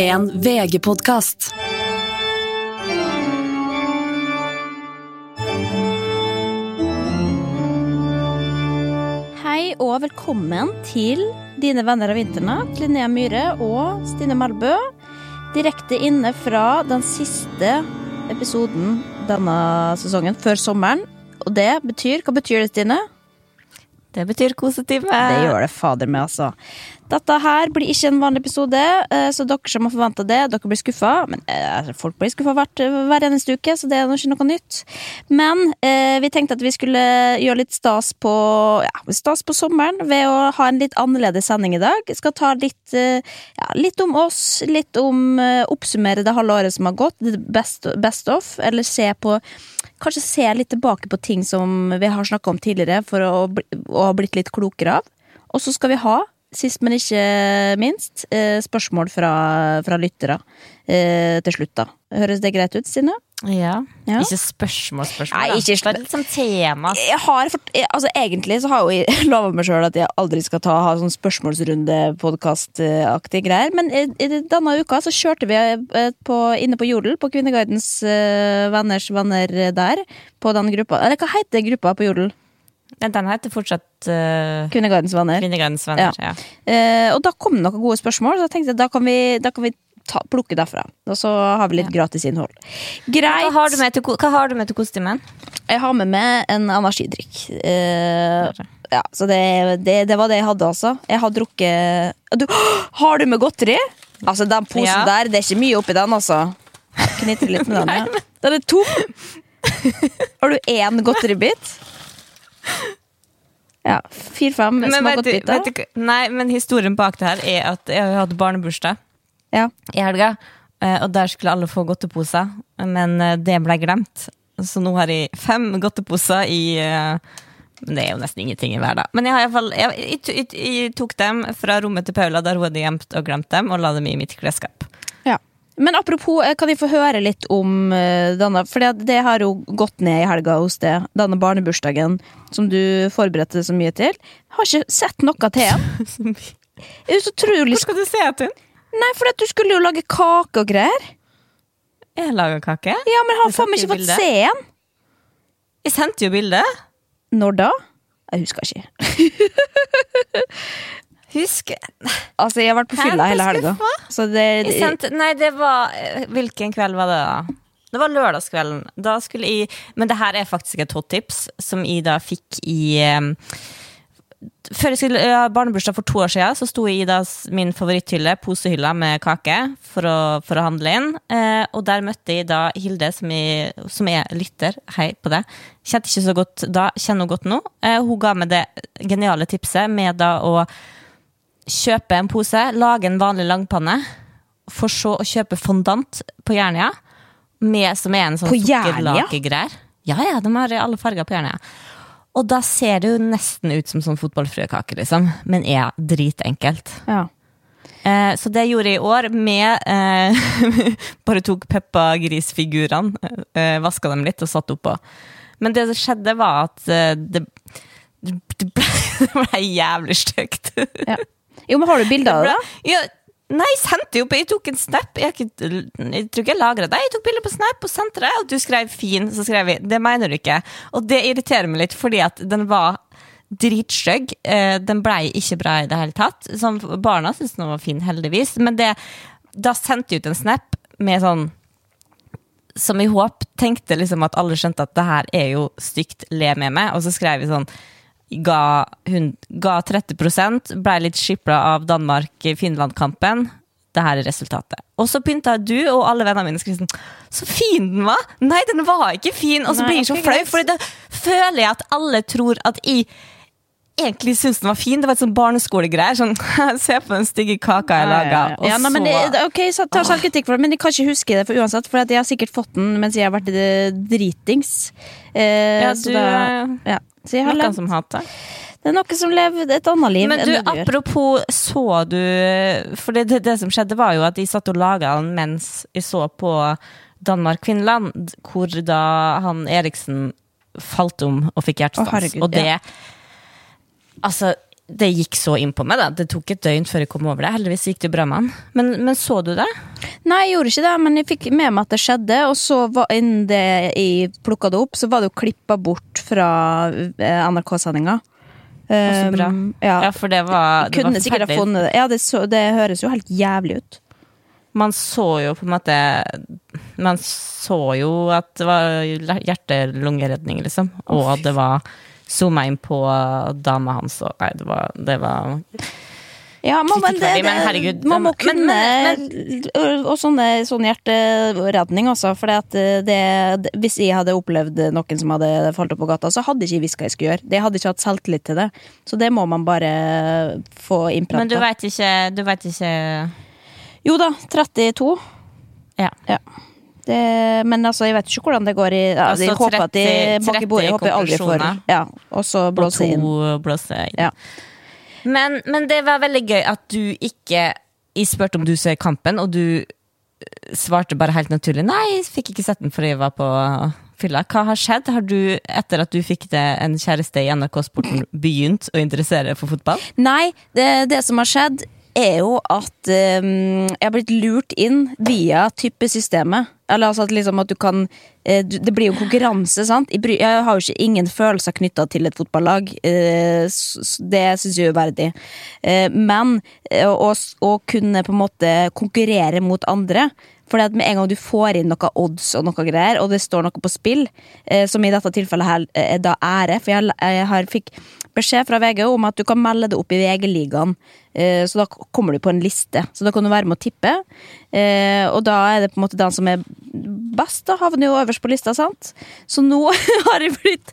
En VG-podkast. Hei og velkommen til dine venner av Internett, Linnea Myhre og Stine Melbø. Direkte inne fra den siste episoden denne sesongen, før sommeren. Og det betyr Hva betyr det, Stine? Det betyr kosetime. Det gjør det fader meg, altså. Dette her blir ikke en vanlig episode, eh, så dere som har forventa det, dere blir skuffa. Men eh, folk blir skuffa hver eneste uke, så det er ikke noe nytt. Men eh, vi tenkte at vi skulle gjøre litt stas på, ja, stas på sommeren ved å ha en litt annerledes sending i dag. Vi skal ta litt, ja, litt om oss, litt om Oppsummere det halve året som har gått, best, best of, eller se på Kanskje se litt tilbake på ting som vi har snakka om tidligere, for å, å ha blitt litt klokere av. Og så skal vi ha, sist men ikke minst, eh, spørsmål fra, fra lyttere eh, til slutt, da. Høres det greit ut, Stine? Ja. Ja. Ikke spørsmål, spørsmål. Nei, ikke ikke Det er litt sånn tema. Jeg har, altså Egentlig så har jeg jo lova meg sjøl at jeg aldri skal ta, ha sånn spørsmålsrunde-podkastaktige greier. Men i, i denne uka så kjørte vi eh, på, inne på Jodel, på Kvinneguidens uh, venners venner der. På den gruppa. Eller hva heter gruppa på Jodel? Den heter fortsatt uh, Kvinneguidens venner. Kvinnegardens venner. Ja. Eh, og da kom det noen gode spørsmål, så jeg tenkte da kan vi, da kan vi ta, plukke derfra. Og så har vi litt gratis innhold. Greit. Hva har du med til, hva har du med til kosetimen? Jeg har med meg en energidrikk. Uh, ja, så det, det, det var det jeg hadde, altså. Jeg har drukket du, Har du med godteri? Altså, den posen Ja. der, det er ikke mye oppi den, altså. Knitre litt med den. Ja. Den er tom! Har du én godteribit? Ja. Fire-fem du, vet du, nei, men historien bak det her er at jeg har hatt barnebursdag Ja. i helga. eh, Og der skulle alle få godteposer, men eh, det ble glemt. Så nå har jeg fem godteposer i eh, men Det er jo nesten ingenting i hver, da. Men jeg, har i fall, jeg, jeg, jeg, jeg tok dem fra rommet til Paula, der hun hadde gjemt og glemt dem, og la dem i mitt klesskap. Men apropos, eh, kan jeg få høre litt om eh, denne For det, har jo gått ned i helga hos deg, denne barnebursdagen som du forberedte så mye til. Har ikke sett noe til den. Hvor skal du se til den? Nei, for at du skulle jo lage kake og greier. Jeg laga kake. Ja, men har faen meg ikke fått se den. Jeg sendte jo bilde. Når da? Jeg husker ikke. Husk Altså, jeg har vært på fylla hele helga. Så det, det sent, Nei, det var eh, Hvilken kveld var det, da? Det var lørdagskvelden. Da skulle jeg Men det her er faktisk et hot tips som jeg da fikk i eh, før jeg skulle ha barnebursdag for to år siden, så sto jeg i da min favoritthylle, posehylla med kake, for å, for å handle inn. Eh, og der møtte jeg da Hilde, som, jeg, som er lytter. Hei på det. Kjente ikke så godt da, kjenner hun godt nå. Eh, hun ga meg det geniale tipset med da å kjøpe en pose, lage en vanlig langpanne, for så å kjøpe fondant på Jernia, med, som er en sånn sukkerlakegreier. Ja, ja, de har alle farger på Jernia. Og da ser det jo nesten ut som sånn fotballfrøkake, liksom. Men er dritenkelt. ja. Eh, så det gjorde jeg i år med eh, Bare tok Peppa Gris-figurene, eh, vaska dem litt og satt oppå. Men det som skjedde, var at eh, det, det, ble, det ble jævlig stygt. ja. Jo, men har du bilde av det? da? Ja, nei, jeg sendte jo på Jeg tok en snap. Jeg, ikke, jeg tror ikke jeg lagra det. Jeg tok bilde på snap og sendte det, og du skrev 'fin', så skrev jeg 'det mener du ikke'. Og det irriterer meg litt, fordi at den var dritstygg. Eh, den blei ikke bra i det hele tatt. Som barna syntes den var fin, heldigvis. Men det, da sendte jeg ut en snap med sånn som i håp tenkte liksom at alle skjønte at det her er jo stygt, le med meg. Og så skrev vi sånn Ga, hun, ga 30% ble litt skipla av Danmark-Finland-kampen. Det her er resultatet. Og så pynta du og alle vennene mine sånn Så fin den var! Nei, den var ikke fin! Og så blir jeg så flau, for da føler jeg at alle tror at jeg egentlig syntes den var fin. Det var et sånn barneskolegreier. Sånn, Se på den stygge kaka jeg laga. Ja, ja, ja. men det- ok, så ta selvkritikk for det, men jeg kan ikke huske det for uansett, for jeg har sikkert fått den mens jeg har vært eh, dritings. Eh, Ja, så du da, er ja. Så jeg har noen levd, som hater. det er noe som lever et annet liv Men enn du, det du apropos, så du For det, det, det som skjedde, var jo at de satt og laga den mens jeg så på Danmark-Finland, hvor da han Eriksen falt om og fikk hjertestans. Å, herregud, og det ja. Altså, det gikk så inn på meg. da Det tok et døgn før jeg kom over det. Heldigvis gikk det bra med han. Men, men så du det? Nei, jeg gjorde ikke det, men jeg fikk med meg at det skjedde. Og så var, innen det jeg plukka det opp, så var det jo klippa bort fra eh, NRK-sendinga. Så bra. Um, ja. Ja, for det var, det Kunne var sikkert ha funnet det. Ja, det, så, det høres jo helt jævlig ut. Man så jo på en måte Man så jo at det var hjerte-lungeredning, liksom. Og at det var zooma inn på dama hans og Nei, det var, det var Ja, man, men, det, det, men herregud, man må men- kunne men- Og sånne, sånn hjerteredning altså. for det, hvis jeg hadde opplevd noen som hadde falt opp på gata, så hadde ikke jeg visst hva jeg skulle gjøre. Jeg hadde ikke hatt selvtillit til det. Så det må man bare få Men du veit ikke, du vet ikke Jo da, 32. Ja. Ja. Det, men altså, jeg vet ikke hvordan det går i ja, Altså, Jeg håper at de 30 bak i bordet. Jeg håper jeg aldri får ja, Og så blåse inn. blåse inn. Ja. Men, men det var veldig gøy at du ikke Jeg spurte om du ser kampen, og du eh, svarte bare helt naturlig nei, jeg fikk ikke sett den fordi jeg var på fylla. Hva har skjedd? Har du, etter at du fikk det en kjæreste i NRK-sporten, begynt å interessere deg for fotball? Nei, det, det som har skjedd er jo at um, jeg har blitt lurt inn via typesystemet. Eller altså at liksom at du kan uh, Det blir jo konkurranse, sant? Jeg, har jo ikke ingen følelser knytta til et fotballag. s- det syns jeg er uverdig. Uh, men å kunne på en måte konkurrere mot andre fordi at Med en gang du får inn noe odds og noe greier, og det står noe på spill, eh, som i dette tilfellet her eh, er da ære For jeg, jeg har fikk beskjed fra VG om at du kan melde det opp i VG-ligaen. Eh, så da kommer du på en liste. Så da kan du være med å tippe. Eh, og da er det på en måte den som er best, da havner jo øverst på lista, sant? Så nå har jeg blitt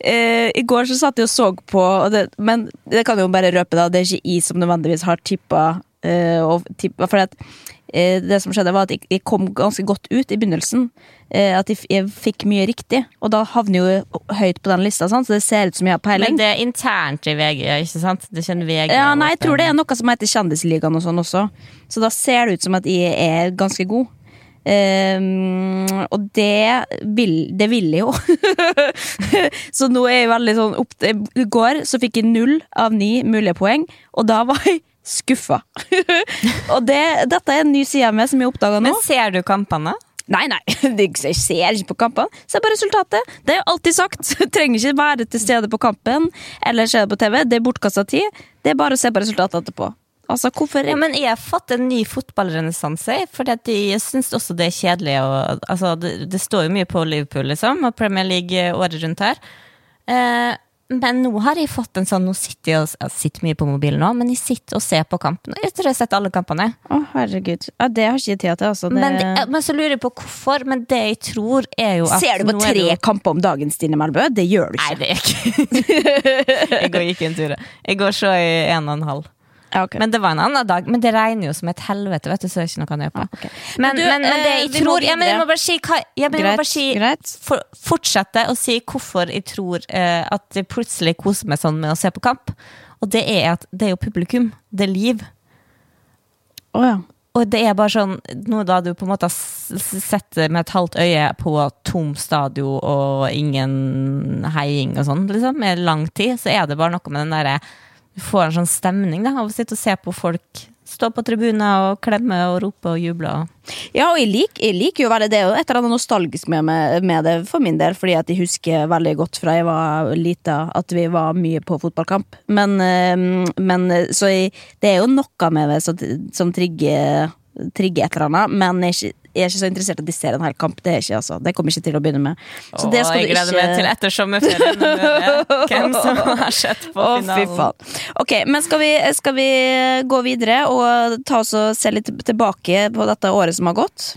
eh, I går så satt jeg og så på, og det, men det kan jo bare røpe, da. Det er ikke jeg som nødvendigvis har tippa. Eh, og for at eh, det som skjedde, var at jeg, kom ganske godt ut i begynnelsen. Eh, at jeg, fikk mye riktig, og da havner jeg jo høyt på den lista, sant? så det ser ut som jeg har peiling. Men det er internt i VG, ikke sant? Det VG. Ja, nei, jeg tror det er noe som heter Kjendisligaen og sånn også. Så da ser det ut som at jeg er ganske god. Um, og det vil, det vil jeg jo. så nå er jeg veldig sånn opp, I går så fikk jeg null av ni mulige poeng, og da var jeg skuffa. og det, dette er en ny side av meg som jeg oppdaga nå. Men ser du kampene? Nei, nei, jeg ser ikke på kampene. Se på resultatet. Det er jo alltid sagt. Trenger ikke være til stede på kampen eller se det på TV. Det er bortkasta tid. Det er bare å se på resultatet etterpå. Altså, hvorfor Ja, men jeg har fått en ny fotballrenessanse, for jeg syns også det er kjedelig. Og, altså, det, det står jo mye på Liverpool, liksom, og Premier League året rundt her. Eh, men nå har jeg fått en sånn Nå sitter jeg og jeg sitter mye på mobilen nå, men jeg sitter og ser på kampen. Jeg tror jeg har sett alle kampene. Å, herregud. Ja, det har ikke jeg tid til, altså. Det... Men, men så lurer jeg på hvorfor. Men det jeg tror, er jo at Ser du på tre jo- kamper om dagen, Stine Melbø? Det gjør du ikke. Nei, det det er ikke jeg går ikke en tur. Jeg går så i en og en halv. Ja, okay. Men det var en annen dag. Men det regner jo som et helvete, vet du, så det er ikke noe å gjøre på. Ja, okay. Men, Men du, men, men det eh, jeg må tror ja, men Jeg må bare si, hva, jeg må Greit, bare si greit. For, Fortsette å si hvorfor jeg tror uh, at jeg plutselig koser meg sånn med å se på kamp. Og det er at det er jo publikum. Det er liv. Oh, ja. Og det er bare sånn Nå da du på en måte har s- s- med et halvt øye på tom stadion og ingen heiing og sånn, liksom, med lang tid, så er det bare noe med den derre Du får en sånn stemning da, av å sitte og se på folk stå på tribuner og klemme og rope og juble. Ja, og jeg, lik, jeg liker jo å være det. Og et eller annet nostalgisk med, med, det for min del, fordi at jeg husker veldig godt fra jeg var lita at vi var mye på fotballkamp. Men, eh, men eh, så jeg, det er jo noe med det som, som trigger, trigger et eller annet. Men jeg jeg er ikke så interessert i at de ser en hel kamp. Det er ikke, altså. Det kommer ikke til å begynne med. Så det skal jeg gleder ikke meg til etter sommerferien hvem som har sett på Åh, finalen. Ok, men skal vi, skal vi gå videre og ta oss og se litt tilbake på dette året som har gått?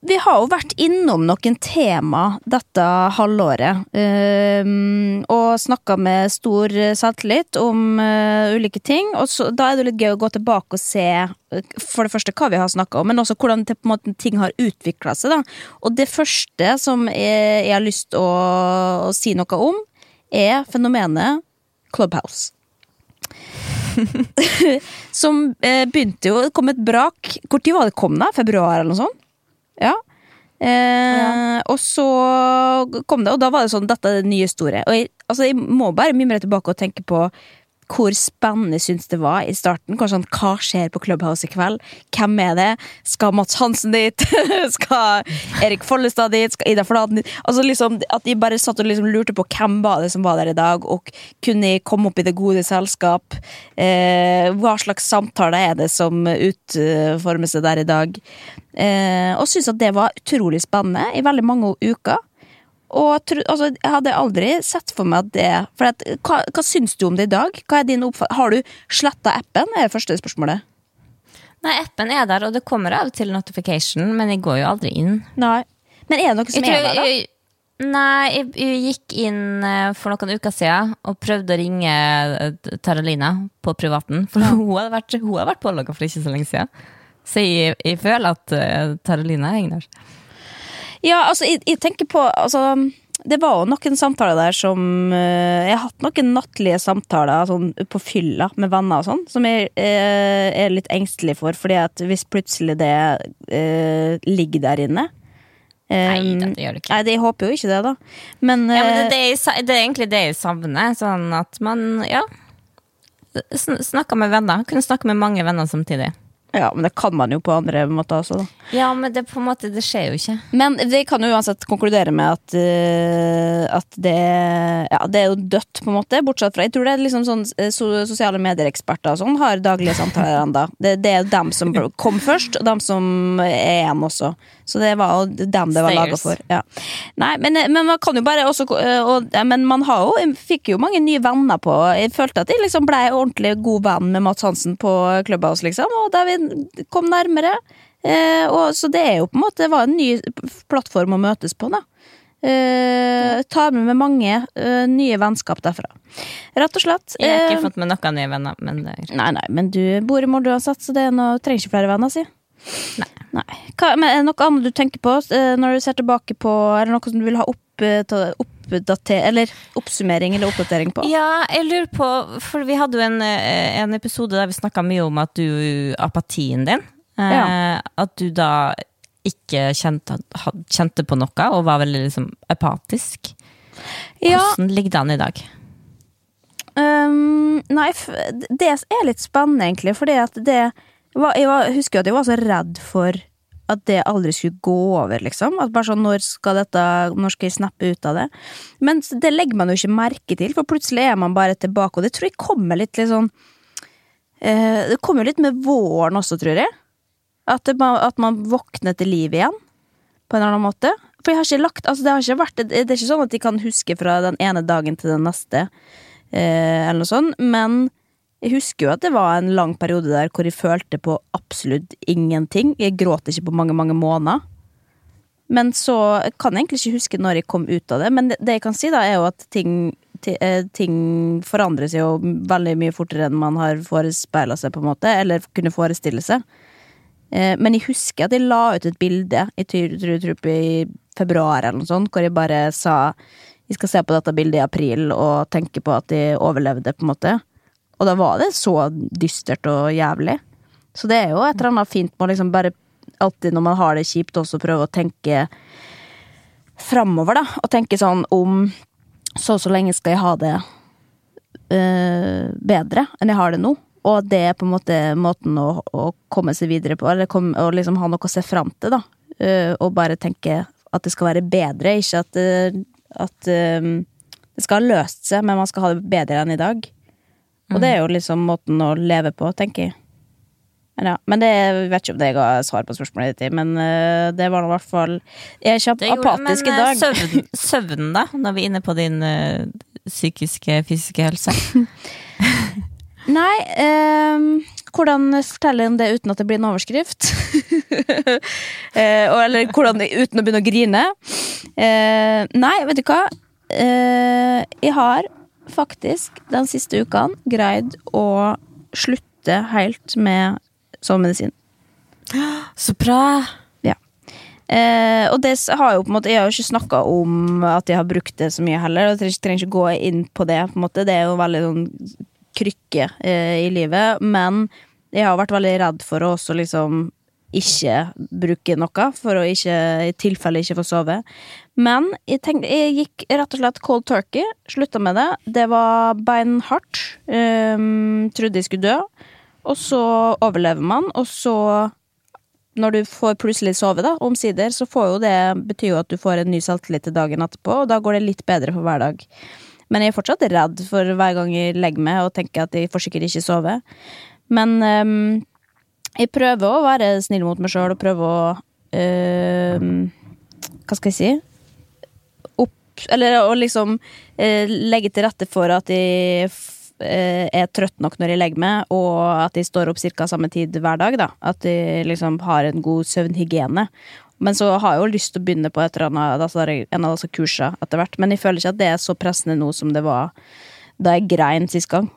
Vi har jo vært innom noen tema dette halvåret, ehm, og snakka med stor selvtillit om eh, ulike ting. Og så, da er det litt gøy å gå tilbake og se eh, for det første hva vi har snakka om, men også hvordan måte, ting har utvikla seg. Da. Og det første som jeg, jeg har lyst til å, å si noe om, er fenomenet Clubhouse. som eh, begynte jo Det kom et brak. Når var det kom, da? Februar, eller noe sånt? Ja. Eh, Og så kom det, og da var det sånn Dette er det nye store. Og jeg, altså, jeg må bare mimre tilbake og tenke på hvor spennende syns det var i starten. Hva, sånn, hva skjer på Clubhouse i kveld? Hvem er det? Skal Mats Hansen dit? skal Erik Follestad dit? Skal Ida Fladen dit? Altså liksom, At de bare satt og liksom lurte på hvem var det som var der i dag, og kunne de komme opp i det gode selskap? Eh, hva slags samtale er det som utformer seg der i dag? Eh, og syns at det var utrolig spennende i veldig mange uker. Og altså, jeg hadde aldri sett for meg at det for at, hva, hva syns du om det i dag? Er Har du sletta appen? er det første spørsmålet. Nei, appen er der, og det kommer av og til notification, men jeg går jo aldri inn. Nei. Men er det noe som Jeg er der, da? jeg, nei, jeg, jeg gikk inn eh, for noen uker siden og prøvde å ringe eh, Taralina på privaten. For hun hadde vært, hun hadde vært pålogga for ikke så lenge siden. Så jeg, jeg føler at uh, Taralina henger der. Ja, altså, jeg, jeg tenker på altså, Det var jo noen samtaler der som eh, Jeg har hatt noen nattlige samtaler sånn, på fylla med venner og sånn, som jeg eh, er litt engstelig for, fordi at hvis plutselig det eh, ligger der inne eh, Nei, det gjør det ikke. Nei, de jeg håper jo ikke det, da. Men, Ja, men det, eh, det, er, det er egentlig det jeg savner. Sånn at man, ja Snakka med venner. Kunne snakke med mange venner samtidig. Ja, men det kan man jo på andre måter også, da. Ja, men det, på en måte, det skjer jo ikke. Men vi kan jo uansett konkludere med at, uh, at det, ja, det er jo dødt, på en måte. Bortsett fra Jeg tror det er liksom sånn eh, so, sosiale medier-eksperter og sånn har daglige samtaler ennå. Det, det er jo dem som kom først, og dem som er igjen også. Så det var jo dem det var laga for. Ja. Nei, men, men man kan jo bare også eh, og, Men man har jo, fikk jo mange nye venner på Jeg følte at jeg liksom ble ordentlig god venn med Mats Hansen på Clubhouse, liksom. Og da vi kom nærmere. Eh, og, så det er jo på en måte det var en ny plattform å møtes på, da. Eh, tar med meg mange eh, nye vennskap derfra. Rett og slett. Jeg har ikke eh, fått med noen nye venner, men Nei, nei, men du bor i Molde uansett, så det er noe, trenger ikke flere venner, si. Nei. Hva, men er det noe annet du tenker på eh, når du ser tilbake på Er det noe som du vil ha opp, eh, oppdater, eller oppsummering eller oppdatering på? Ja, jeg lurer på For vi hadde jo en, eh, en episode der vi snakka mye om at du Apatien din. eh, Ja. At du da ikke kjente, kjente på noe og var veldig liksom apatisk. Ja, Hvordan ligger det an i dag? Um, nei, det er litt spennende, egentlig, fordi at det Jeg var, husker jo at jeg var så redd for at det aldri skulle gå over, liksom. At bare sånn, når skal dette Når skal jeg snappe ut av det? Men det legger man jo ikke merke til, for plutselig er man bare tilbake, og det tror jeg kommer litt, litt sånn eh, Det kommer litt med våren også, tror jeg. At, det, at man våkner til liv igjen, på en eller annen måte. For jeg har ikke lagt Altså, det har ikke vært Det er ikke sånn at de kan huske fra den ene dagen til den neste eh, eller noe sånt, men jeg husker jo at det var en lang periode der hvor jeg følte på absolutt ingenting. Jeg gråt ikke på mange, mange måneder. Men så jeg kan jeg egentlig ikke huske når jeg kom ut av det, men det, jeg kan si, da, er jo at ting, eh, ting forandrer seg jo veldig mye fortere enn man har forespeila seg, på en måte, eller kunne forestille seg. Eh, Men jeg husker at jeg la ut et bilde i i februar eller noe sånt, hvor jeg bare sa jeg skal se på dette bildet i april og tenke på at de overlevde, på en måte. Og da var det så dystert og jævlig. Så det er jo et eller annet fint med å liksom bare alltid når man har det kjipt, også prøve å tenke framover, da. Og tenke sånn om så og så lenge skal jeg ha det øh, bedre enn jeg har det nå. og det er på en måte måten å, å komme seg videre på, eller kom, å liksom ha noe å se fram til, da. Uh, og bare tenke at det skal være bedre, ikke at, uh, at uh, det skal ha løst seg, men man skal ha det bedre enn i dag. Og det er jo liksom måten å leve på, tenker jeg. Men Ja, men det, jeg vet ikke om det ga svar på spørsmålet ditt, men eh, det var i hvert fall Jeg er ikke Det gjorde apatisk i men, eh, dag. Søvn, søvn, da? Når vi er inne på din uh, psykiske, fysiske helse. Nei, um, hvordan fortelle om det uten at det blir en overskrift? uh, eller hvordan, uten å begynne å grine? Uh, nei, vet du hva? Jeg har faktisk den siste ukene greid å slutte helt med sovemedisin. Så bra! Ja. Eh, og det har jo på en måte Jeg har jo ikke snakka om at jeg har brukt det så mye heller. Og jeg trenger, trenger ikke gå inn på det. på en måte Det er jo veldig sånn krykke eh, i livet. Men jeg har vært veldig redd for å også liksom ikke bruke noe, for å ikke i tilfelle ikke få sove. Men jeg, tenkte, jeg gikk rett og slett cold turkey. Slutta med det. Det var beinhardt. Um, trodde jeg skulle dø. Og så overlever man, og så når du får plutselig sove, da, omsider, så får jo det betyr jo at du får en ny selvtillit til dagen etterpå, og da går det litt bedre for hver dag. Men jeg er fortsatt redd for hver gang jeg legger meg og tenker at jeg får sikkert ikke sove. Men um, jeg prøver å være snill mot meg sjøl og prøve å uh, Hva skal jeg si? Eller å liksom eh, legge til rette for at de eh, er trøtt nok når de legger meg, og at de står opp ca. samme tid hver dag. da At de liksom har en god søvnhygiene. Men så har jeg jo lyst til å begynne på et eller annet altså en av disse kursene etter hvert. Men jeg føler ikke at det er så pressende nå som det var da jeg grein sist gang.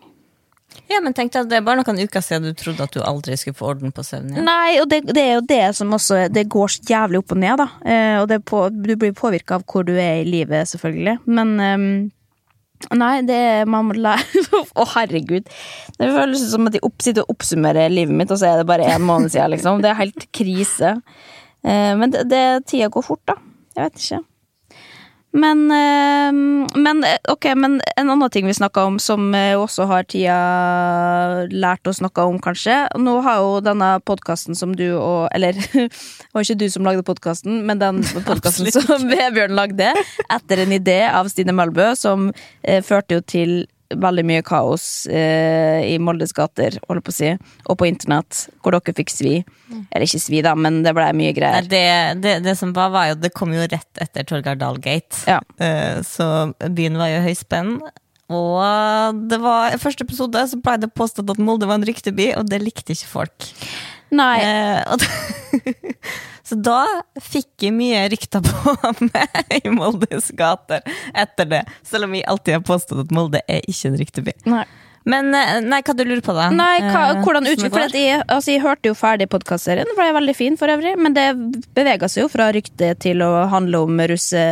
Ja, men tenk deg at Det er bare noen uker siden du trodde at du aldri skulle få orden på søvnen igjen. Nei, og det, det er jo det som også Det går så jævlig opp og ned, da. Eh, og på, du blir påvirka av hvor du er i livet, selvfølgelig. Men um, Nei, det er man må lære Å, herregud. Det føles som at de sitter og oppsummerer livet mitt, og så er det bare én måned siden, liksom. Det er helt krise. Eh, men det, det, tida går fort, da. Jeg vet ikke. Men, eh, men eh, ok, men en annen ting vi snakka om, som eh, også har tida lært oss noe om, kanskje. Nå har jo denne podkasten som du og Eller det var ikke du som lagde podkasten, men den podkasten som Vebjørn lagde, etter en idé av Stine Melbø, som eh, førte jo til veldig mye kaos eh, i Moldes gater, holder på å si, og på internett, hvor dere fikk svi. Eller ikke svi, da, men det blei mye Nei, greier. det, det, det som var, var jo Det kom jo rett etter Torgard Dahl-gate. Ja. Eh, Så byen var jo høyspenn. Og det var i første episode så ble det påstått at Molde var en rykteby, og det likte ikke folk. Nei, Eh, så da fikk jeg mye rykter på meg i Moldes gater etter det. Selv om vi alltid har påstått at Molde er ikke en rykteby. nei. Men eh, nei, hva du lurer på, da? Nei, hva, Eh, hvordan utvikler? For jeg, altså, jeg hørte jo ferdig podkastserien, ble veldig fin for øvrig. Men det bevega seg jo fra rykte til å handle om russe,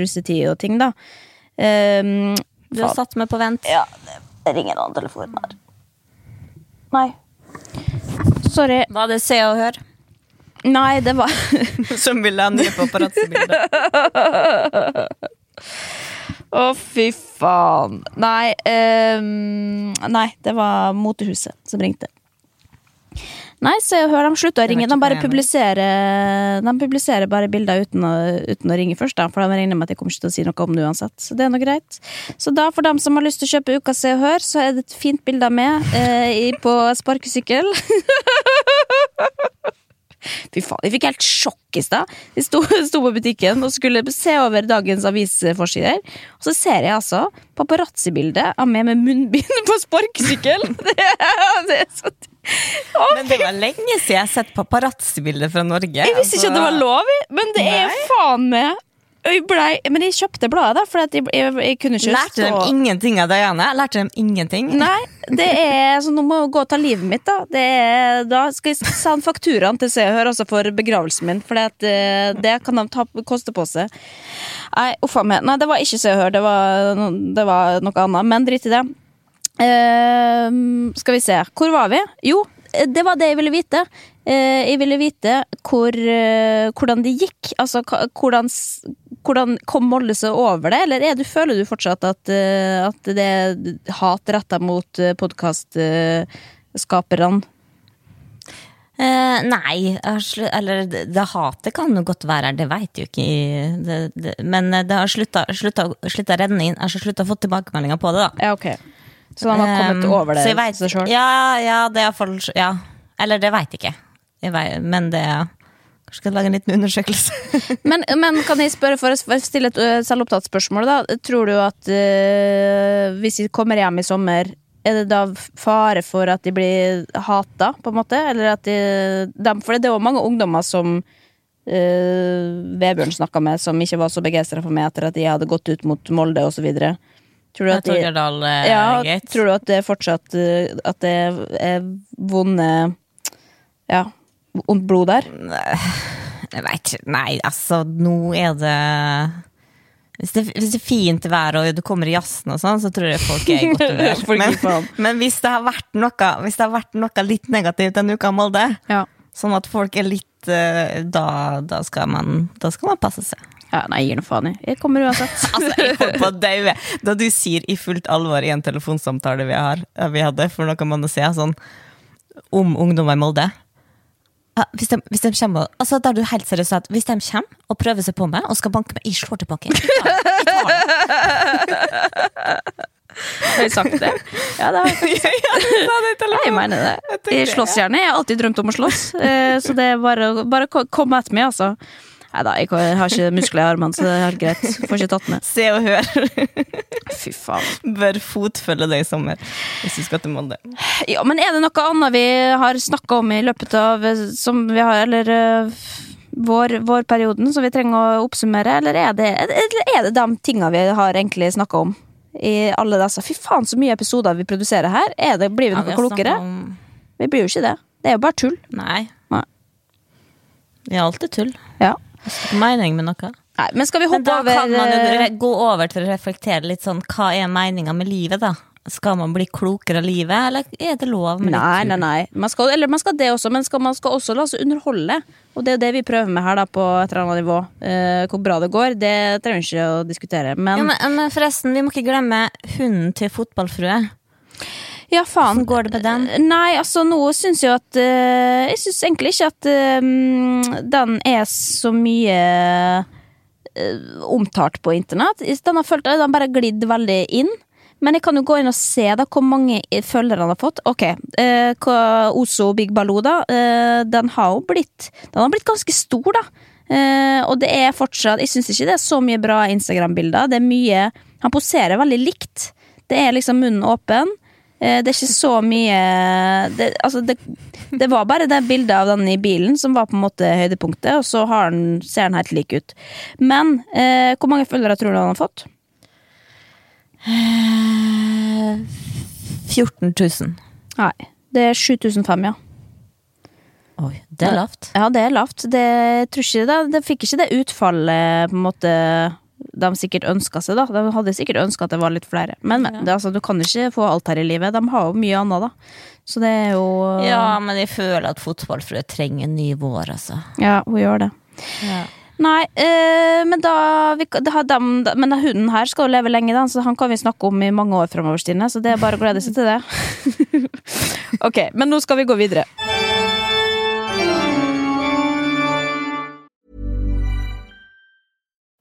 russetid og ting, da. Um, Du har satt meg på vent. ja, det ringer noen annen telefon her. Nei. Sorry. Var det Se og Hør Nei, det var som ville ha nye paparazzi-bilder? Å, fy faen. Nei, um, nei, det var Motehuset som ringte. Nei, se og hør, de slutta å ringe. De bare publiserer, de publiserer bare bilder uten å, uten å ringe først, da, for de regner med at jeg kommer ikke til å si noe om det uansett. Så det er nå greit. Så da, for dem som har lyst til å kjøpe Uka Se og Hør, så er det et fint bilde av meg eh, i- på sparkesykkel. Fy faen, jeg fikk helt sjokk i stad. Jeg sto, sto på butikken og skulle se over dagens avisforsider. Og så ser jeg altså paparazzi-bildet av meg med munnbind på sparkesykkel. Det, det er så Men det var lenge siden jeg har sett paparazzi-bilder fra Norge. Jeg visste ikke at det var lov, men det er Nei. faen meg blei- Men jeg kjøpte bladet, for jeg, jeg, jeg kunne ikke Lærte dem ingenting av Diane? Lærte dem ingenting? Nei, det er så nå må jeg gå og ta livet mitt, da. Det er, da skal jeg sende fakturaen til Se og Hør for begravelsen min, for det, det kan de ta, koste på seg. Nei, uffa meg. Nei, det var ikke Se og Hør, det var, det var noe annet. Men drit i det. Eh, skal vi se, hvor var vi? Jo, det var det jeg ville vite. Uh, jeg ville vite hvor, uh, hvordan det gikk. Altså hvordan, hvordan kom Molde seg over det, eller er du, føler du fortsatt at, eh, at det er hat retta mot podkastskaperne? Eh, nei, eller det, det hatet kan jo godt være her, det veit jo ikke det, det, Men det har slutta, å renne inn. Jeg har slutta å få tilbakemeldinger på det, da. Ja, ok. Så han har kommet Um, over det så jeg vet, seg sjøl? Ja, ja, det er iallfall Ja. Eller det veit jeg ikke. Jeg vet, men det Kanskje skal jeg lage en liten undersøkelse. Men, men kan jeg spørre for å stille et selvopptatt spørsmål, da. Tror du at uh, hvis de kommer hjem i sommer, er det da fare for at de blir hata, på en måte? Eller at de, For det er jo mange ungdommer som ø, Vebjørn snakka med, som ikke var så begeistra for meg etter at de hadde gått ut mot Molde osv. Tror du at de eh, ja, tror du at det fortsatt ø, At det er vonde Ja, vondt blod der? Jeg vet ikke. Nei, altså, nå er det hvis det, hvis det er fint vær og du kommer i jazzen og sånn, så tror jeg folk er i godt humør. Men, men hvis det har vært noe, hvis det har vært noe litt negativt denne uka Molde, Ja. sånn at folk er litt eh, Da, da, skal, man, da skal man passe seg. Ja nei, jeg gir nå faen i. Jeg kommer uansett. Altså, jeg holdt på å daue da du sier i fullt alvor i en telefonsamtale vi, har, eh, vi hadde for noen måneder siden, sånn om ungdommer i Molde. Ja, hvis, de, hvis de kommer altså Der du helt seriøst sa at hvis de kommer og prøver seg på meg og skal banke meg, jeg slår tilbake. Har jeg sagt det? Ja, det har jeg sagt. Ja, jeg mener det. Jeg slåss gjerne. Jeg har alltid drømt om å slåss. Eh, Så det er bare, å- bare etter kom meg, altså. Nei da, jeg har ikke muskler i armene, så det er helt greit. Får ikke tatt med. Se og hør. Fy faen. Bør fotfølge deg i sommer hvis du skal til Molde. Ja, men er det noe annet vi har snakka om i løpet av eh, Som vi har, eller eh, vår, vårperioden, som vi trenger å oppsummere, eller er det, eller er det de tinga vi har egentlig snakka om? I alle disse Fy faen, så mye episoder vi produserer her. Er det, blir vi Ja, noe vi klokere? om- Vi blir jo ikke det. Det er jo bare tull. Nei. Nei. Vi er alltid tull. Ja. Mening med noe. Nei, men skal vi Men da over kan man jo eh, gå over til å reflektere litt sånn, hva er meninga med livet, da? Skal man bli klokere av livet, eller er det lov med litt Nei, nei, nei. Man skal, eller man skal det også, men skal, man skal også la seg underholde. Og det er jo det vi prøver med her, da, på et eller annet nivå. Eh, hvor bra det går, det trenger vi ikke å diskutere. Men Ja, men, men forresten, vi må ikke glemme hunden til fotballfrue. Ja, faen. Hvordan går det med den? Nei, altså, nå syns jeg at uh, Jeg syns egentlig ikke at uh, den er så mye uh, omtalt på internett. Den har følt, den bare glidd veldig inn. Men jeg kan jo gå inn og se da hvor mange følgere han har fått. Ok, eh, Ozo Big Baloo, da. Eh, den har jo blitt Den har blitt ganske stor, da. Eh, og det er fortsatt Jeg syns ikke det er så mye bra Instagram-bilder. Det er mye Han poserer veldig likt. Det er liksom munnen åpen. Eh, det er ikke så mye det, altså det, det var bare det bildet av den i bilen som var på en måte høydepunktet, og så har den, ser den helt lik ut. Men eh, hvor mange følgere tror du han har fått? Eh, 14 000. Nei, det er 7005, ja. Oi, det er lavt. Ja, det er lavt. Det, jeg tror ikke det, det fikk ikke det utfallet på en måte de sikkert ønska seg. da De hadde sikkert ønska at det var litt flere. Men, men det, altså, du kan ikke få alt her i livet. De har jo mye annet, da. Så det er jo Ja, men jeg føler at fotballfrue trenger en ny vår, altså. Ja, hun gjør det. Nei, øh, men da, vi, da har dem, da, Men hunden her skal jo leve lenge, da, så han kan vi snakke om i mange år fremover, Stine. Så det er bare å glede seg til det. ok, men nå skal vi gå videre.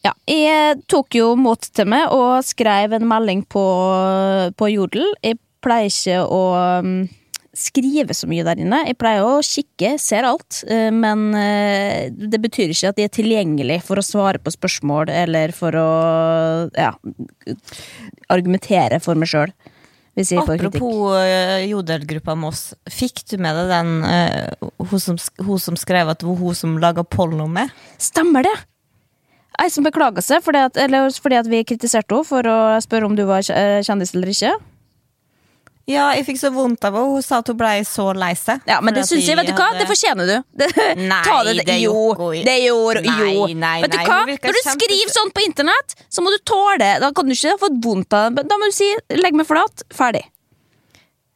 Ja, jeg tok jo mot til meg og skrev en melding på, på Jodel. Jeg pleier ikke å um, skrive så mye der inne. Jeg pleier å kikke, ser alt, eh, men eh, det betyr ikke at de er tilgjengelig for å svare på spørsmål eller for å ja, argumentere for meg sjøl. Apropos uh, jodelgruppa Moss. Fikk du med deg den uh, hun, som, hun som skrev at det var hun som laga porno med? Stemmer det! Ei som beklaga seg fordi at, eller fordi at vi kritiserte henne for å spørre om du var eh, kjendis eller ikke. Ja, jeg fikk så vondt av henne. Hun sa at hun ble så lei seg. Ja, men det syns jeg, vet du hva, det fortjener du. Det, Nei, ta det, det jo, det gjorde Nei, jo. nei, vet du hva, når du skriver sånn på internett, så må du tåle Da kan du ikke ha fått vondt av det. Da må du si 'legg meg flat', ferdig.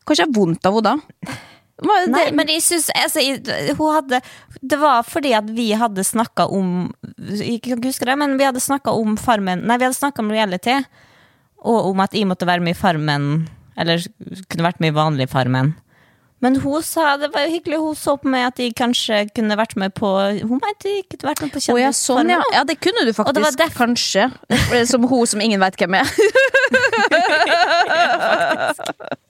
Kanskje jeg har vondt av henne da. Nei, det- men jeg synes, altså, Det var fordi at vi hadde snakka om Jeg kan ikke huske det, men vi hadde snakka om Farmen Nei, vi hadde snakka om reality, og om at jeg måtte være med i Farmen. Eller kunne vært med i vanlig Farmen. Men hun sa det var jo hyggelig, hun så på meg at jeg kanskje kunne vært med på Hun mente jeg kunne vært med på Å ja, sånn, ja. Ja, det kunne du Og det var faktisk. Kanskje. Som hun som ingen veit hvem er.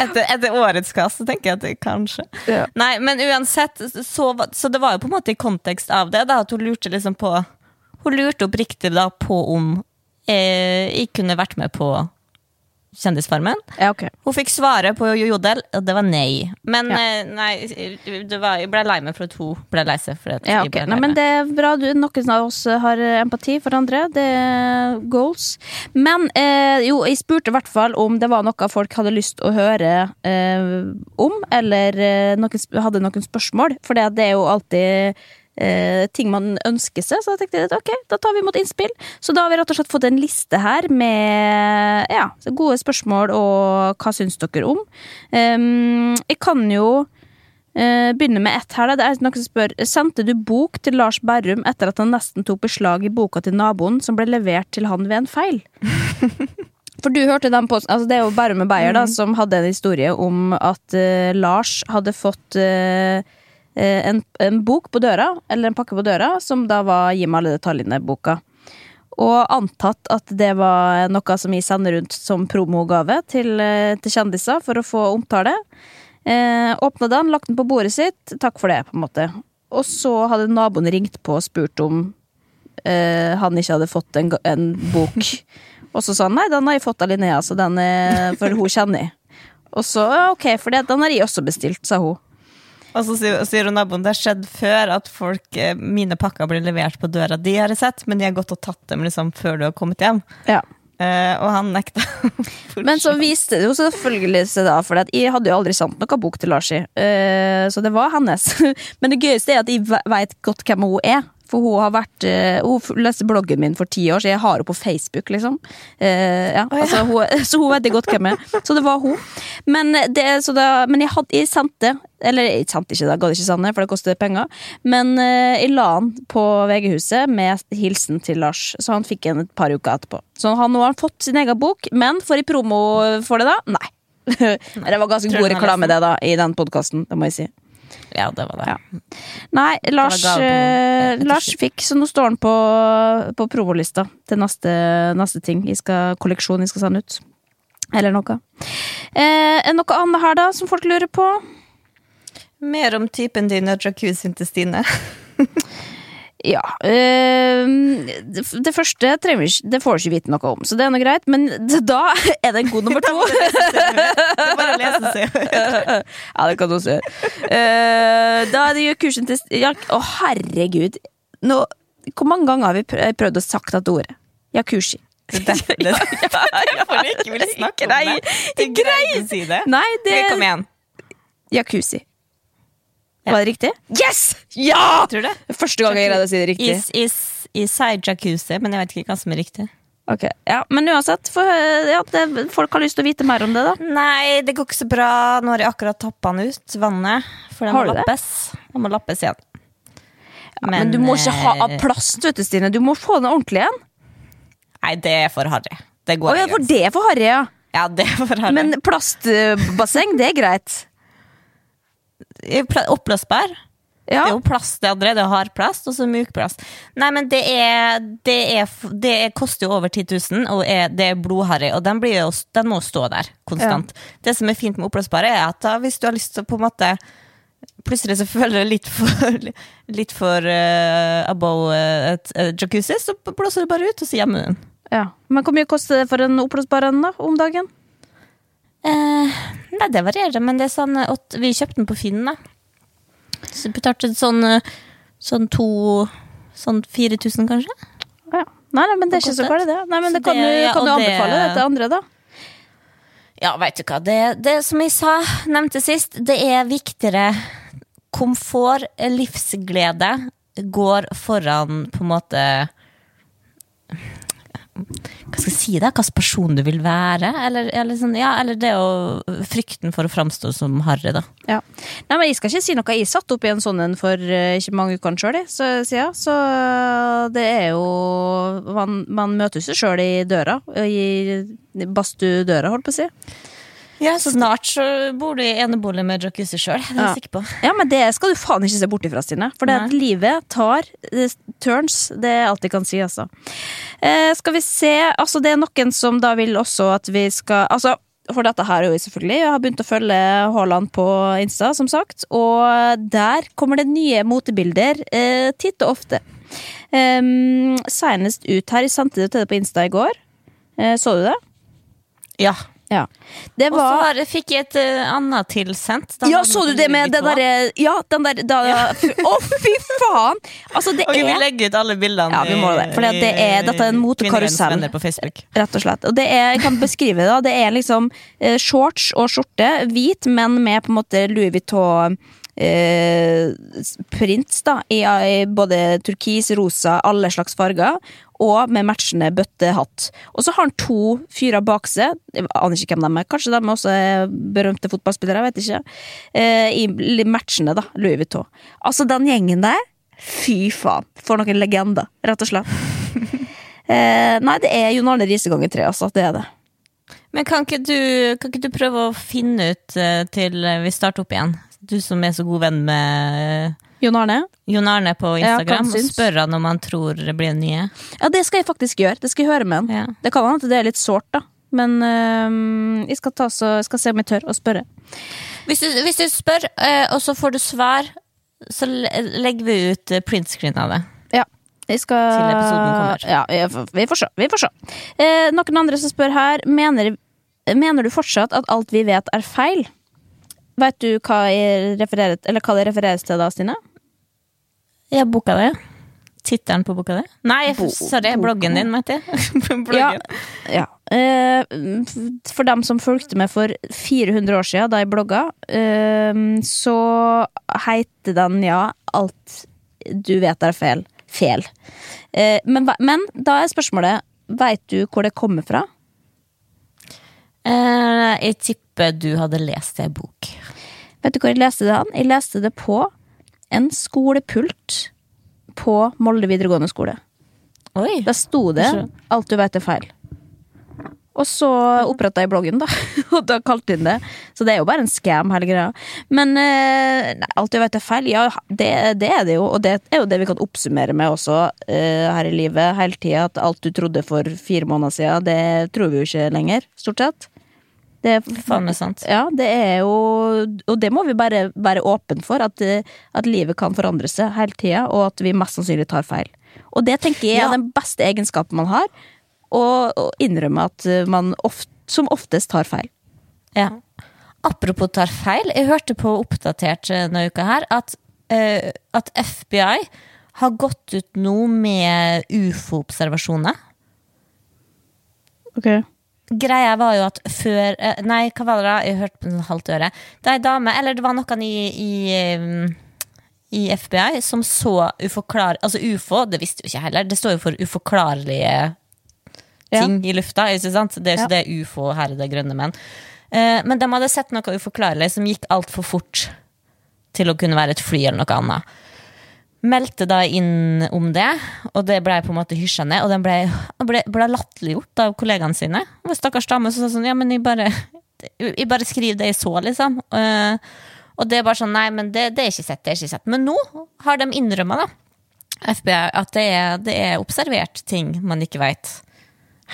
Etter, etter årets kast så tenker jeg at det kanskje Ja. Nei, men uansett så, så det var jo på en måte i kontekst av det da, At hun lurte liksom på Hun lurte oppriktig da på om eh, Jeg kunne vært med på Kjendisfarmen Ja, okay. Hun fikk svaret på jodel Og det var nei Men Ja. eh, nei, det var, jeg ble lei meg for at hun ble lei seg for at Ja, ble Nei, men det er bra. Du, noen av oss har empati for andre. Det er goals. Men eh, jo, jeg spurte i hvert fall om det var noe folk hadde lyst å høre eh, om, eller eh, noen, hadde noen spørsmål. For det er jo alltid eh, ting man ønsker seg, så da tenkte jeg, ok, da tar vi imot innspill. Så da har vi rett og slett fått en liste her med ja, gode spørsmål og hva syns dere om. Um, jeg kan jo uh, begynner med ett her. da. Det er noen som spør Sendte du bok til Lars Berrum etter at han nesten tok beslag i boka til naboen, som ble levert til han ved en feil? For du hørte den på altså Det er jo Berrum og Beyer da, som hadde en historie om at uh, Lars hadde fått eh, en, en bok på døra, eller en pakke på døra, som da var 'Gi meg alle detaljene'-boka. Og antatt at det var noe som vi sender rundt som promogave til, eh, til kjendiser for å få omtale. Eh, Åpna den, lagt den på bordet sitt. Takk for det, på en måte. Og så hadde naboen ringt på og spurt om eh, han ikke hadde fått en, en bok. Og så sa han nei, den har jeg fått av Linnea, så den er for hun kjenner jeg. Og så ja, ok, for det, den har jeg også bestilt, sa hun. Og så sier, hun naboen det har skjedd før at folk, eh, mine pakker blir levert på døra. De har sett, men de har gått og tatt dem liksom før du har kommet hjem. Ja. Eh, og han nekta. Men så viste det jo selvfølgelig seg da, for jeg hadde jo aldri sendt noe bok til Larsi. eh, så det var hennes. Men det gøyeste er at jeg veit godt hvem hun er. For hun har vært eh, Hun leste bloggen min for ti år, så jeg har henne på Facebook, liksom. Eh, ja, altså, hun, så hun vet godt hvem jeg er. Så det var hun. Men, det, så da, men jeg, hadde, jeg sendte Eller jeg sendte ikke det, ga det ikke Sanne, for det koster penger. Men eh, jeg la han på VG-huset med hilsen til Lars, så han fikk en et par uker etterpå. Så han, nå har han fått sin egen bok, men får jeg promo for det da? Nei. Det var ganske god reklame det da, i den podkasten, det må jeg si. Ja, det var det. Ja. Nei, Lars, det på eh. Lars fikk, så nå står han på, på provolista til neste, neste ting. Jeg skal, kolleksjon jeg skal sende ut. Eller noe. Eh, er noe annet her, da, som folk lurer på? Mer om typen din og jacuzzien til Stine. Ja. eh, det, det første trenger ikke, det får du ikke vite noe om, så det er noe greit. Men da er det en god nummer to. Det bare å lese seg. ja, det kan du også gjøre. Eh, da er det jo kursen til Å, herregud. Nå, hvor mange ganger har vi prøvd å sagt dette ordet? Jacuzzi. Det er derfor jeg ikke vil snakke om det. Du greier å si det. Nei, det Kom igjen. Jacuzzi. Var det riktig? Yes! Ja! Tror du det? Første gang jeg greide å si det riktig. Is, is, sier jacuzzi, men jeg vet ikke hva som er riktig. Ok, ja, Men uansett, for, ja, det, folk har lyst til å vite mer om det, da. Nei, det går ikke så bra. Nå har jeg akkurat tappa den ut, vannet. For den må lappes. Den må lappes igjen. Men, du må ikke ha av plast, vet du, Stine. Du må få den ordentlig igjen. Nei, det er for harry. Det går oh, ja, for det er for harry, ja. Ja, det er for harry. Men plastbasseng, det er greit. Oppblåsbar? Ja. Det er jo plast, det andre. Det er hardplast, og så mjukplast. Nei, men det er Det, er, det er, koster jo over 10 000, og er, det er blodharry, og den, blir jo, den må stå der konstant. Det som er fint med oppblåsbare, er at da, hvis du har lyst til å på en måte Plutselig så føler du litt for Litt for uh, above eh, et uh, jacuzzi, så blåser du bare ut, og så gjemmer du den. Ja. Men hvor mye koster det for en oppblåsbar en da, om dagen? Eh, nei, det varierer, men det er sånn at Vi kjøpte den på Finn, da. Så betalte sånn, eh, sånn to Sånn 4000, kanskje? Ja. Nei, nei, men det er ikke så galt, det. Nei, men det kan det- du, kan du anbefale det til andre, da? Ja, veit du hva. Det, det som jeg sa, nevnte sist, det er viktigere Komfort, livsglede, går foran på en måte Hva skal jeg si det? Hvilken person du vil være? Eller, eller, sånn, ja, eller det å Frykten for å framstå som harry, da. Ja. Nei, men Jeg skal ikke si noe. Jeg satt opp i en sånn en for eh, ikke mange ukene sjøl, så, ja, så det er jo Man, man møter seg sjøl i døra. I badstuedøra, holdt på å si. Ja, Snart så bor du i enebolig med jacuzzi sjøl, det er jeg sikker på. Ja, men det skal du faen ikke se bort ifra, Stine. For det at livet tar turns. Det er alt vi kan si, altså. Eh, skal vi se Altså, det er noen som da vil også at vi skal Altså, for dette her er jo selvfølgelig Jeg har begynt å følge Haaland på Insta, som sagt. Og der kommer det nye motebilder eh, titt og ofte. Um, senest ut her. Jeg sendte det til deg på Insta i går. Eh, så du det? Ja. Ja. Det Og så det, fikk jeg et uh, annet tilsendt. Ja, så du det med den derre Ja, den der Å, ja. oh, fy faen! Altså, det Ok, vi er legger ut alle bildene Ja, vi må det, for det er- dette er en motekarusell. Rett og slett. Og det er, jeg kan beskrive det. Det er liksom eh, shorts og skjorte, hvit, men med på en måte Louis Vuitton eh, prints, da. I, I både turkis, rosa, alle slags farger. Og med matchende bøttehatt. Og så har han to fyrer bak seg. Jeg aner ikke hvem de er. Kanskje de også er berømte fotballspillere. Jeg vet ikke. Eh, I matchende, da. Louis Vuitton. Altså, den gjengen der. Fy faen. For noen legender, rett og slett. Eh, nei, det er Jon Arne Riise ganger tre, altså. Det er det. Men kan ikke, du, kan ikke du prøve å finne ut eh, til eh, vi starter opp igjen? Du som er så god venn med eh, Jon Arne? Jon Arne på Instagram, ja, og spør han om han tror det blir nye. Ja, det skal jeg faktisk gjøre. Det skal jeg høre med han. Ja. Det kan hende det er litt sårt, da. Men øh, jeg, skal ta, så, skal se om jeg tør å spørre. Hvis du, hvis du spør, øh, og så får du svar, så legger vi ut eh, printscreen av det. Ja. Jeg skal Til episoden kommer. Ja, jeg vi får se. Vi får se. Eh, noen andre som spør her mener, mener du fortsatt at alt vi vet, er feil? Vet du hva, jeg eller hva det refereres til da, Stine? Ja, boka di. Tittelen på boka di? Nei, Bo- sorry, bloggen din, mente jeg. Ja, ja. Eh, for dem som fulgte med for 400 år siden, da jeg blogga, eh, så heter den ja 'Alt du vet er feil'. Fel. Eh, men, men da er spørsmålet Veit du hvor det kommer fra? Jeg tipper du hadde lest ei bok. Vet du hvor jeg leste det? an? Jeg leste det på en skolepult på Molde videregående skole. Oi. Da sto det. 'Alt du vet er feil'. Og så oppretta jeg bloggen, da. Og da kalte jeg inn det. Så det er jo bare en scam, hele greia. Men eh, nei, alt du vet er feil, ja, det, det er det jo. Og det er jo det vi kan oppsummere med også eh, her i livet hele tida. At alt du trodde for fire måneder siden, det tror vi jo ikke lenger, stort sett. Det, Faen meg sant. ja, det er jo Og det må vi bare være åpne for, at, at livet kan forandre seg hele tida, og at vi mest sannsynlig tar feil. Og det tenker jeg er Ja. den beste egenskapen man har, å innrømme at man oft, som oftest tar feil. Ja. Apropos tar feil, jeg hørte på Oppdatert eh, denne uka her at, uh, at FBI har gått ut nå med ufo-observasjoner. Greia var jo at før eh, Nei, hva var det da? Jeg hørte på en halvt øre. Det er ei dame, eller det var noen i, i, eh, i FBI som så uforklar... Altså ufo, det visste jo ikke heller. Det står jo for uforklarlige Ja. ting i lufta. Ikke sant? Det er jo Ja. det ufo her i det grønne menn. Eh, men de hadde sett noe uforklarlig som gikk altfor fort til å kunne være et fly eller noe annet. Meldte da inn om det, og det ble på en måte hysja ned. Og den ble, ble, ble latterliggjort av kollegaene sine. Og stakkars dame som sa sånn Ja, men jeg bare, jeg bare skriver det jeg så, liksom. Eh, Og det er bare sånn, nei, men det, det er ikke sett, det er ikke sett. Men nå har de innrømma, da, FBI, at det er, det er observert ting man ikke veit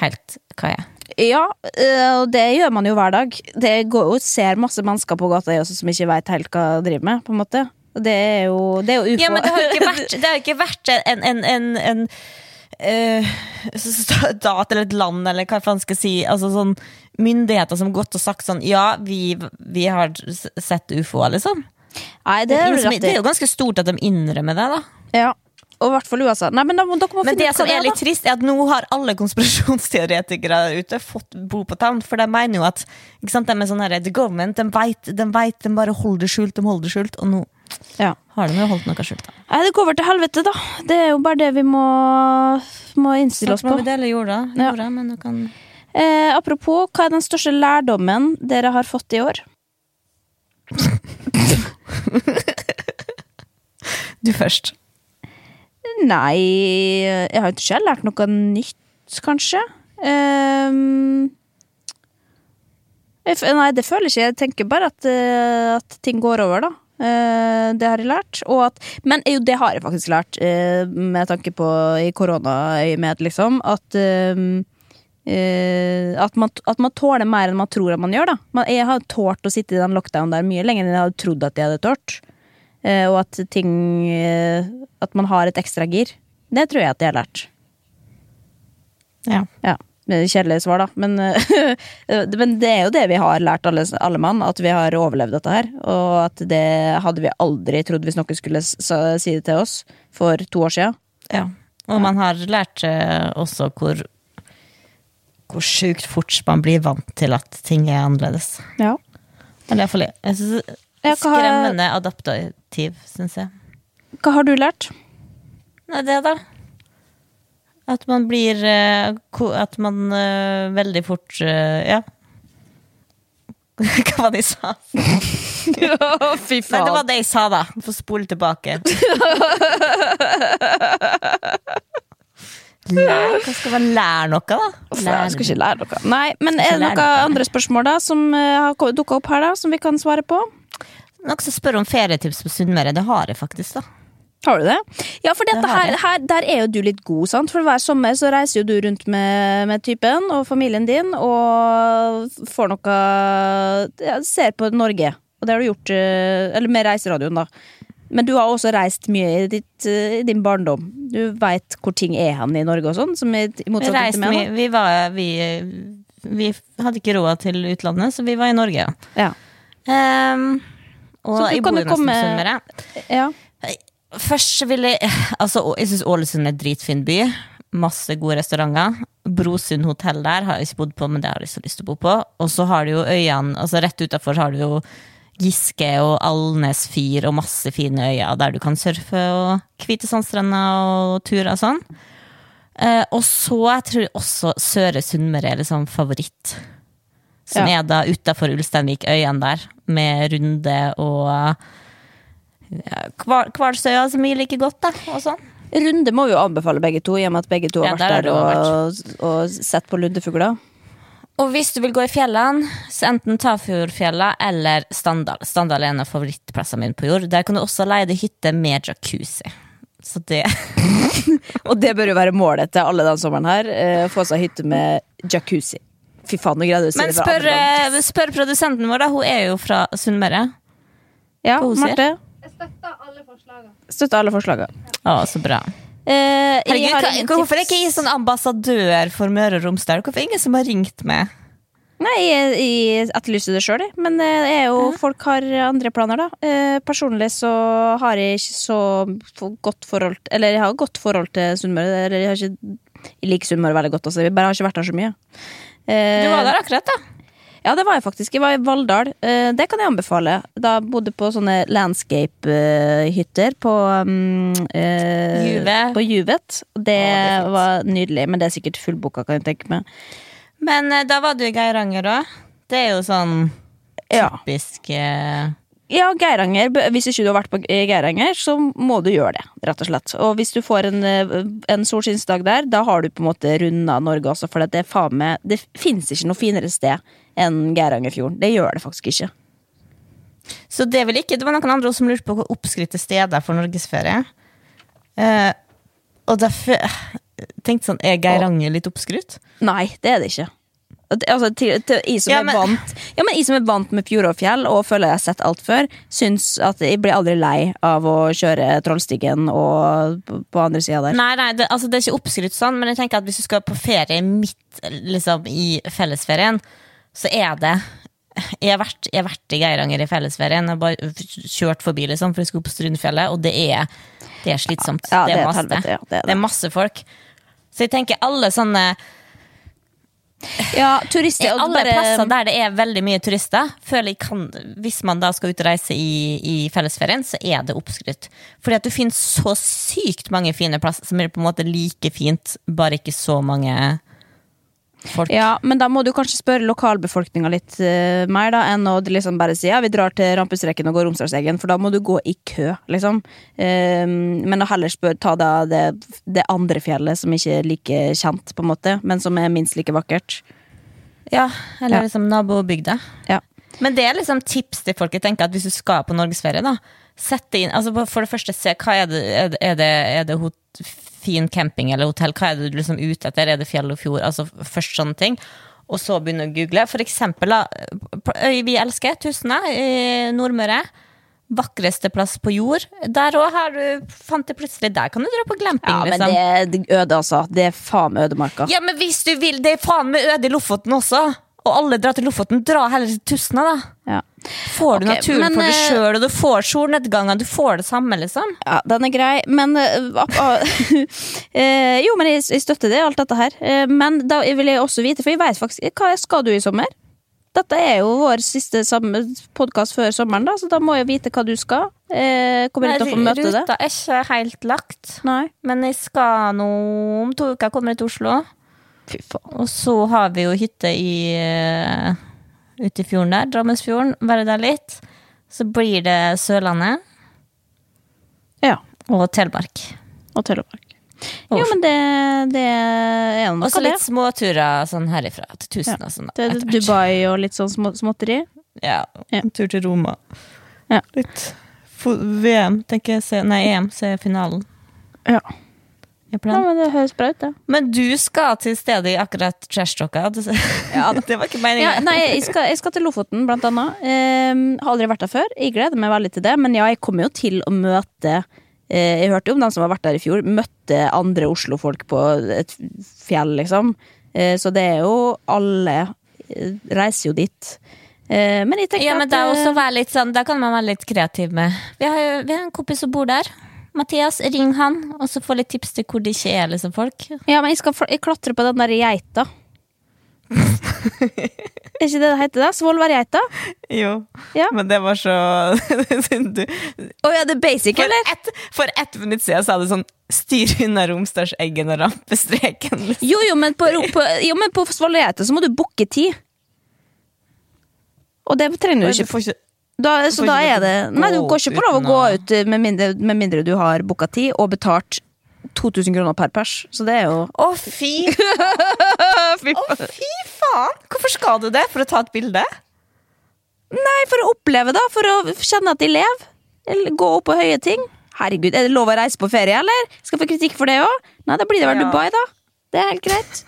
helt hva er. Ja, øh, og det gjør man jo hver dag. Det går ser masse mennesker på gata også, som ikke veit helt hva de driver med. på en måte Og det er jo, det er jo ufo. Ja, men det har jo ikke vært, det har jo ikke vært en, en, en, en uh, stat eller et land, eller hva faen skal jeg si, altså sånn myndigheter som har gått og sagt sånn Ja, vi, vi har sett ufoer, liksom. Nei, det Det er, rett det er jo ganske stort at de innrømmer det, da. Ja. Og i hvert fall USA. Nei, men da, dere må Men det som er, er litt trist, er at nå har alle konspirasjonsteoretikere ute fått blod på tann. For de mener jo at sant, de er sånn her, The government de vet, de de bare holder det skjult, de holder det skjult. Og nå Ja. har de jo holdt noe skjult. da. Nei, det går over til helvete, da. Det er jo bare det vi må, må innstille oss på. vi dele jorda, Ja. men du kan Eh, apropos, hva er den største lærdommen dere har fått i år? Du først. Nei, jeg har ikke lært noe nytt, kanskje. Um, jeg, nei, det føler jeg ikke. Jeg tenker bare at, eh, at ting går over, da. Eh, det har jeg lært. At, men jo, det har jeg faktisk lært, uh, med tanke på i koronaøyemed, liksom. At uh, at, man, at man tåler mer enn man tror at man gjør. da man, Jeg har tålt å sitte i den lockdown der mye lenger enn jeg hadde trodd at jeg hadde tålt. Og at ting At man har et ekstra gir. Det tror jeg at jeg har lært. Ja. Ja, det er Kjedelig svar, da. Men, eh, men det er jo det vi har lært, alle, alle mann. At vi har overlevd dette her. Og at det hadde vi aldri trodd hvis noen skulle si det til oss for to år siden. ja. Og man har lært også hvor hvor sjukt fort man blir vant til at ting er annerledes. Ja. Eller iallfall jeg. synes, Skremmende adaptativ, syns jeg. Hva har du lært? Nei, det, da. At man blir eh, At man eh, veldig fort eh, Ja. Hva var det jeg sa? Fy Nei, det var det jeg sa, da. Få spole tilbake. Lær, hva skal man lære noe, da? Jeg skal ikke lære noe. Nei, men er det noen noe. andre spørsmål da som har dukka opp her, da, som vi kan svare på? Noen som spør om ferietips på Sunnmøre. Det har jeg faktisk, da. Har du det? Ja, for dette Det her, her, der er jo du litt god, sant? For hver sommer så reiser jo du rundt med, med typen og familien din, og får noe ja, Ser på Norge. Og det har du gjort eh, Eller med Reiseradioen, da. Men du har også reist mye i, ditt, eh, i din barndom. Du veit hvor ting er hen i Norge og sånn, som i, i Vi, reiste mye. vi, var, vi, vi hadde ikke råd til utlandet, så vi var i Norge. ja. Ja. Um, og jeg bor nesten på Sunnmøre. ja. Først vil jeg Altså, jeg syns Ålesund er en dritfin by. Masse gode restauranter. Brosund hotell der har jeg ikke bodd på, men det har jeg så lyst til å bo på. Og så har du jo øyene Altså Rett utafor har du jo Giske og Alnes fyr og masse fine øyer der du kan surfe og hvite sandstrender og turer og sånn. Eh, og så jeg tror jeg også Søre Sunnmøre er liksom favoritt. Som Ja. er da utafor Ulsteinvik, øyene der, med Runde og Kvalsøya, som vi liker godt, da. Og sånn. Runde må vi jo anbefale begge to, i og med at begge to har Ja, vært der og, og sett på lundefugler. Og hvis du vil gå i fjellene, så enten Tafjordfjella eller Standal. Standal er en av favorittplassene mine på jord. Der kan du også leie deg hytte med jacuzzi. Så det Og det bør jo være målet til alle den sommeren her. eh, Få seg hytte med jacuzzi. Fy faen, nå greide du å si Men det spør, gang. eh, spør produsenten vår, da. Hun er jo fra Sunnmøre. Ja, hva hun sier. Marte? Støtter alle forslagene. Å, så bra. Eh, jeg Herregud, har hva, hvorfor er ikke jeg sånn ambassadør for Møre og Romsdal? Hvorfor er det ingen som har ringt meg? Nei, jeg, jeg etterlyser det sjøl, men eh, det er jo, folk har andre planer, da. Eh, personlig så har jeg ikke så godt forhold Eller jeg har godt forhold til Sunnmøre. Eller jeg har ikke Jeg liker Sunnmøre veldig godt, altså. Jeg bare har ikke vært der så mye. Eh, Du var der akkurat, da. Ja, det var jeg faktisk. Jeg var i Valldal. Eh, det kan jeg anbefale. Da bodde på sånne landscape-hytter på um, eh, Juve. På Juvet. Det, Å, det var nydelig, men det er sikkert fullboka, kan jeg tenke meg. Men eh, da var du i Geiranger òg. Det er jo sånn typisk eh, Ja, Geiranger. Hvis ikke du har vært på Geiranger, så må du gjøre det, rett og slett. Og hvis du får en, eh, en solskinnsdag der, da har du på en måte runda Norge også, for det er Det fins ikke noe finere sted enn Geirangerfjorden. Det gjør det faktisk ikke. Så det vil ikke, det var noen andre som lurte på hvor oppskrytte steder for norgesferie. Eh, og derfor jeg tenkte sånn, er Geiranger litt oppskrytt? Nei, det er det ikke. Altså, til, til, jeg, som Ja, er vant, ja, men jeg som er vant med Fjordåfjell og og føler jeg har sett alt før, syns at jeg blir aldri lei av å kjøre Trollstigen og på, andre sida der. Nei, nei, det, altså, det er ikke oppskrytt sånn, men jeg tenker at hvis du skal på ferie midt liksom, i fellesferien, så er det jeg har, vært, jeg har vært i Geiranger i fellesferien. Jeg har bare kjørt forbi liksom, for jeg skulle på Strynefjellet, og det er, det er slitsomt. Ja, ja, det er masse, det er det er masse folk. Så jeg tenker alle sånne Ja, turister og Alle bare- plasser der det er veldig mye turister, føler jeg kan Hvis man da skal ut og reise i, i fellesferien, så er det oppskrytt. Fordi at du finner så sykt mange fine plasser som er på en måte like fint, bare ikke så mange folk. Ja, men da må du kanskje spørre lokalbefolkninga litt uh, mer, da, enn å liksom bare si ja, vi drar til Rampestreken og går Romsdalseggen, for da må du gå i kø, liksom. Eh, men å heller spør, ta da det, det andre fjellet som ikke er like kjent, på en måte, men som er minst like vakkert. Ja, eller Ja. liksom nabobygda. Ja. Men det er liksom tips til folk. Jeg tenker at Hvis du skal på norgesferie, da Sett det inn, altså For det første, se hva er det Er det, er det, er det hot, fin camping eller hotell? Hva er det du liksom ute etter? Er det fjell og fjord? Altså Først sånne ting. Og så begynne å google. For eksempel, øy vi elsker, Tustna i Nordmøre. Vakreste plass på jord. Der òg har du fant det plutselig Der kan du dra på glamping, Ja, men liksom. det det er øde, altså. Det er faen meg ødemarka. Ja, men hvis du vil, det er faen meg øde i Lofoten også. Og alle drar til Lofoten. Dra heller til Tustna, da. Ja. Får du okay, natur men, for deg eh, sjøl, og du får solnedganger. Du får det samme, liksom. Ja, den er grei, men eh, eh, Jo, men jeg, jeg støtter det, alt dette her. Men da vil jeg også vite, for jeg vet faktisk Hva skal du i sommer? Dette er jo vår siste podkast før sommeren, da, så da må jeg vite hva du skal. Eh, kommer jeg til å få møte det? Ruta er ikke helt lagt. Nei. Men jeg skal nå om to uker kommer jeg til Oslo. Og så har vi jo hytte i ute i fjorden der, Drammensfjorden. Være der litt. Så blir det Sørlandet Ja. og Telemark. Og Telemark. Jo, men det, det er noe Og så av det. litt småturer sånn herifra til Tusen og sånn. Til etter hvert. Dubai og litt sånn små, småtteri. Ja, Ja. en tur til Roma. Ja. Litt VM, tenker jeg. Nei, EM, se finalen. Ja. Ja, men det høres bra ut, da. Men du skal til stedet i akkurat trashtalka. Ja, det var ikke meningen. Ja, nei, jeg skal, jeg skal til Lofoten, blant annet. Ehm, har aldri vært der før. Jeg gleder meg veldig til det. Men ja, jeg kommer jo til å møte eh, Jeg hørte jo om dem som har vært der i fjor. Møtte andre Oslo-folk på et fjell, liksom. Eh, så det er jo Alle eh, reiser jo dit. Eh, men jeg tenker Ja, men at det er eh, også være litt sånn, Da kan man være litt kreativ med. Vi har jo vi har en kompis som bor der. Mathias, ring han, og så få litt tips til hvor det ikke er liksom folk. Ja, men jeg skal fl- jeg klatre på den der geita. er ikke det det heter? da? Svolværgeita? Jo, Ja. men det var så du, Å ja, det er basic, for, eller? ett, for ett minutt siden sa du sånn Styr unna Romsdalseggen og rampestreken. Liksom. Jo, jo, men på, på, jo, men på Svolværgeita så må du booke tid. Og det trenger du Du ikke. får ikke Da, så da er det Nei, du går ikke på lov å gå ut med mindre, med mindre du har booka tid og betalt 2000 kroner per pers. Så det er jo Å, fy Å, fy faen! Hvorfor skal du det? For å ta et bilde? Nei, for å oppleve, da. For å kjenne at de lever. Eller gå opp på høye ting. Herregud, er det lov å reise på ferie, eller? Skal jeg få kritikk for det òg? Nei, da blir det vel Ja. Dubai, da. Det er helt greit.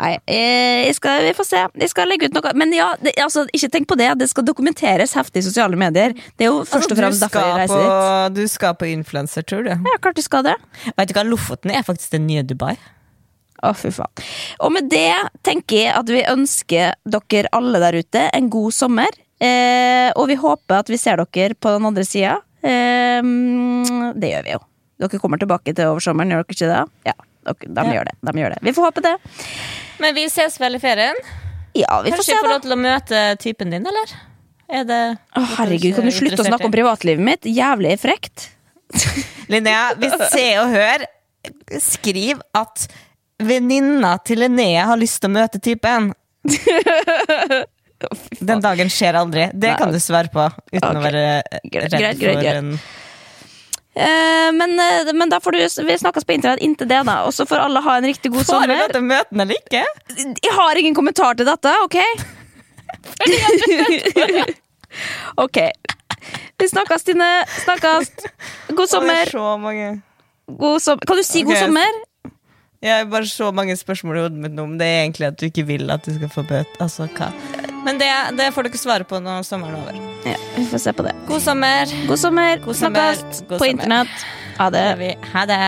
Nei, eh, skal, vi får se. Jeg skal legge ut noe. Men ja, det, altså, ikke tenk på det. Det skal dokumenteres heftig i sosiale medier. Det er jo først og fremst derfor jeg reiser dit. Altså, Du skal på influensertur, du. Ja, klart du skal det. Vet du hva, Lofoten er faktisk det nye Dubai. Å, fy faen. Og med det tenker jeg at vi ønsker dere alle der ute en god sommer. Eh, og vi håper at vi ser dere på den andre sida. Eh, det gjør vi jo. Dere kommer tilbake til over sommeren, gjør dere ikke det? Ja, de, Ja. Gjør det, de gjør det. Vi får håpe det. Men vi ses vel i ferien? Ja, vi får Kanskje se, jeg får da. lov til å møte typen din, eller? Er det Å, herregud, kan du slutte å snakke om privatlivet mitt? Jævlig frekt. Linnea, hvis Se og Hør skriver at venninna til Linnea har lyst til å møte typen Den dagen skjer aldri. Det Nei, kan du svare på uten okay. å være redd greit, greit, for greit. en men, eh, men da får du Vi snakkes på internett inntil det, da. Og så får alle ha en riktig god Får du sommer. dette møtene eller ikke? Jeg har ingen kommentar til dette, ok? ok. Vi snakkes, Tine. Snakkes. God sommer. Så mange. God som kan du si god sommer? Jeg har bare så mange spørsmål i hodet mitt nå om det er egentlig at du ikke vil at du skal få bøte. Altså, hva? Men det, det får dere svare på når sommeren er over. Ja, vi får se på det. God sommer. God sommer. God sommer. Snakkes God på internett. Ha det. Ha det.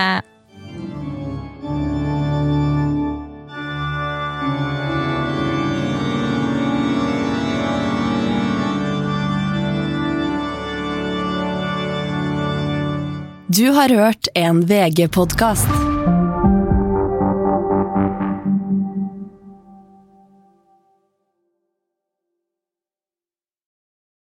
Du har hørt en VG-podkast.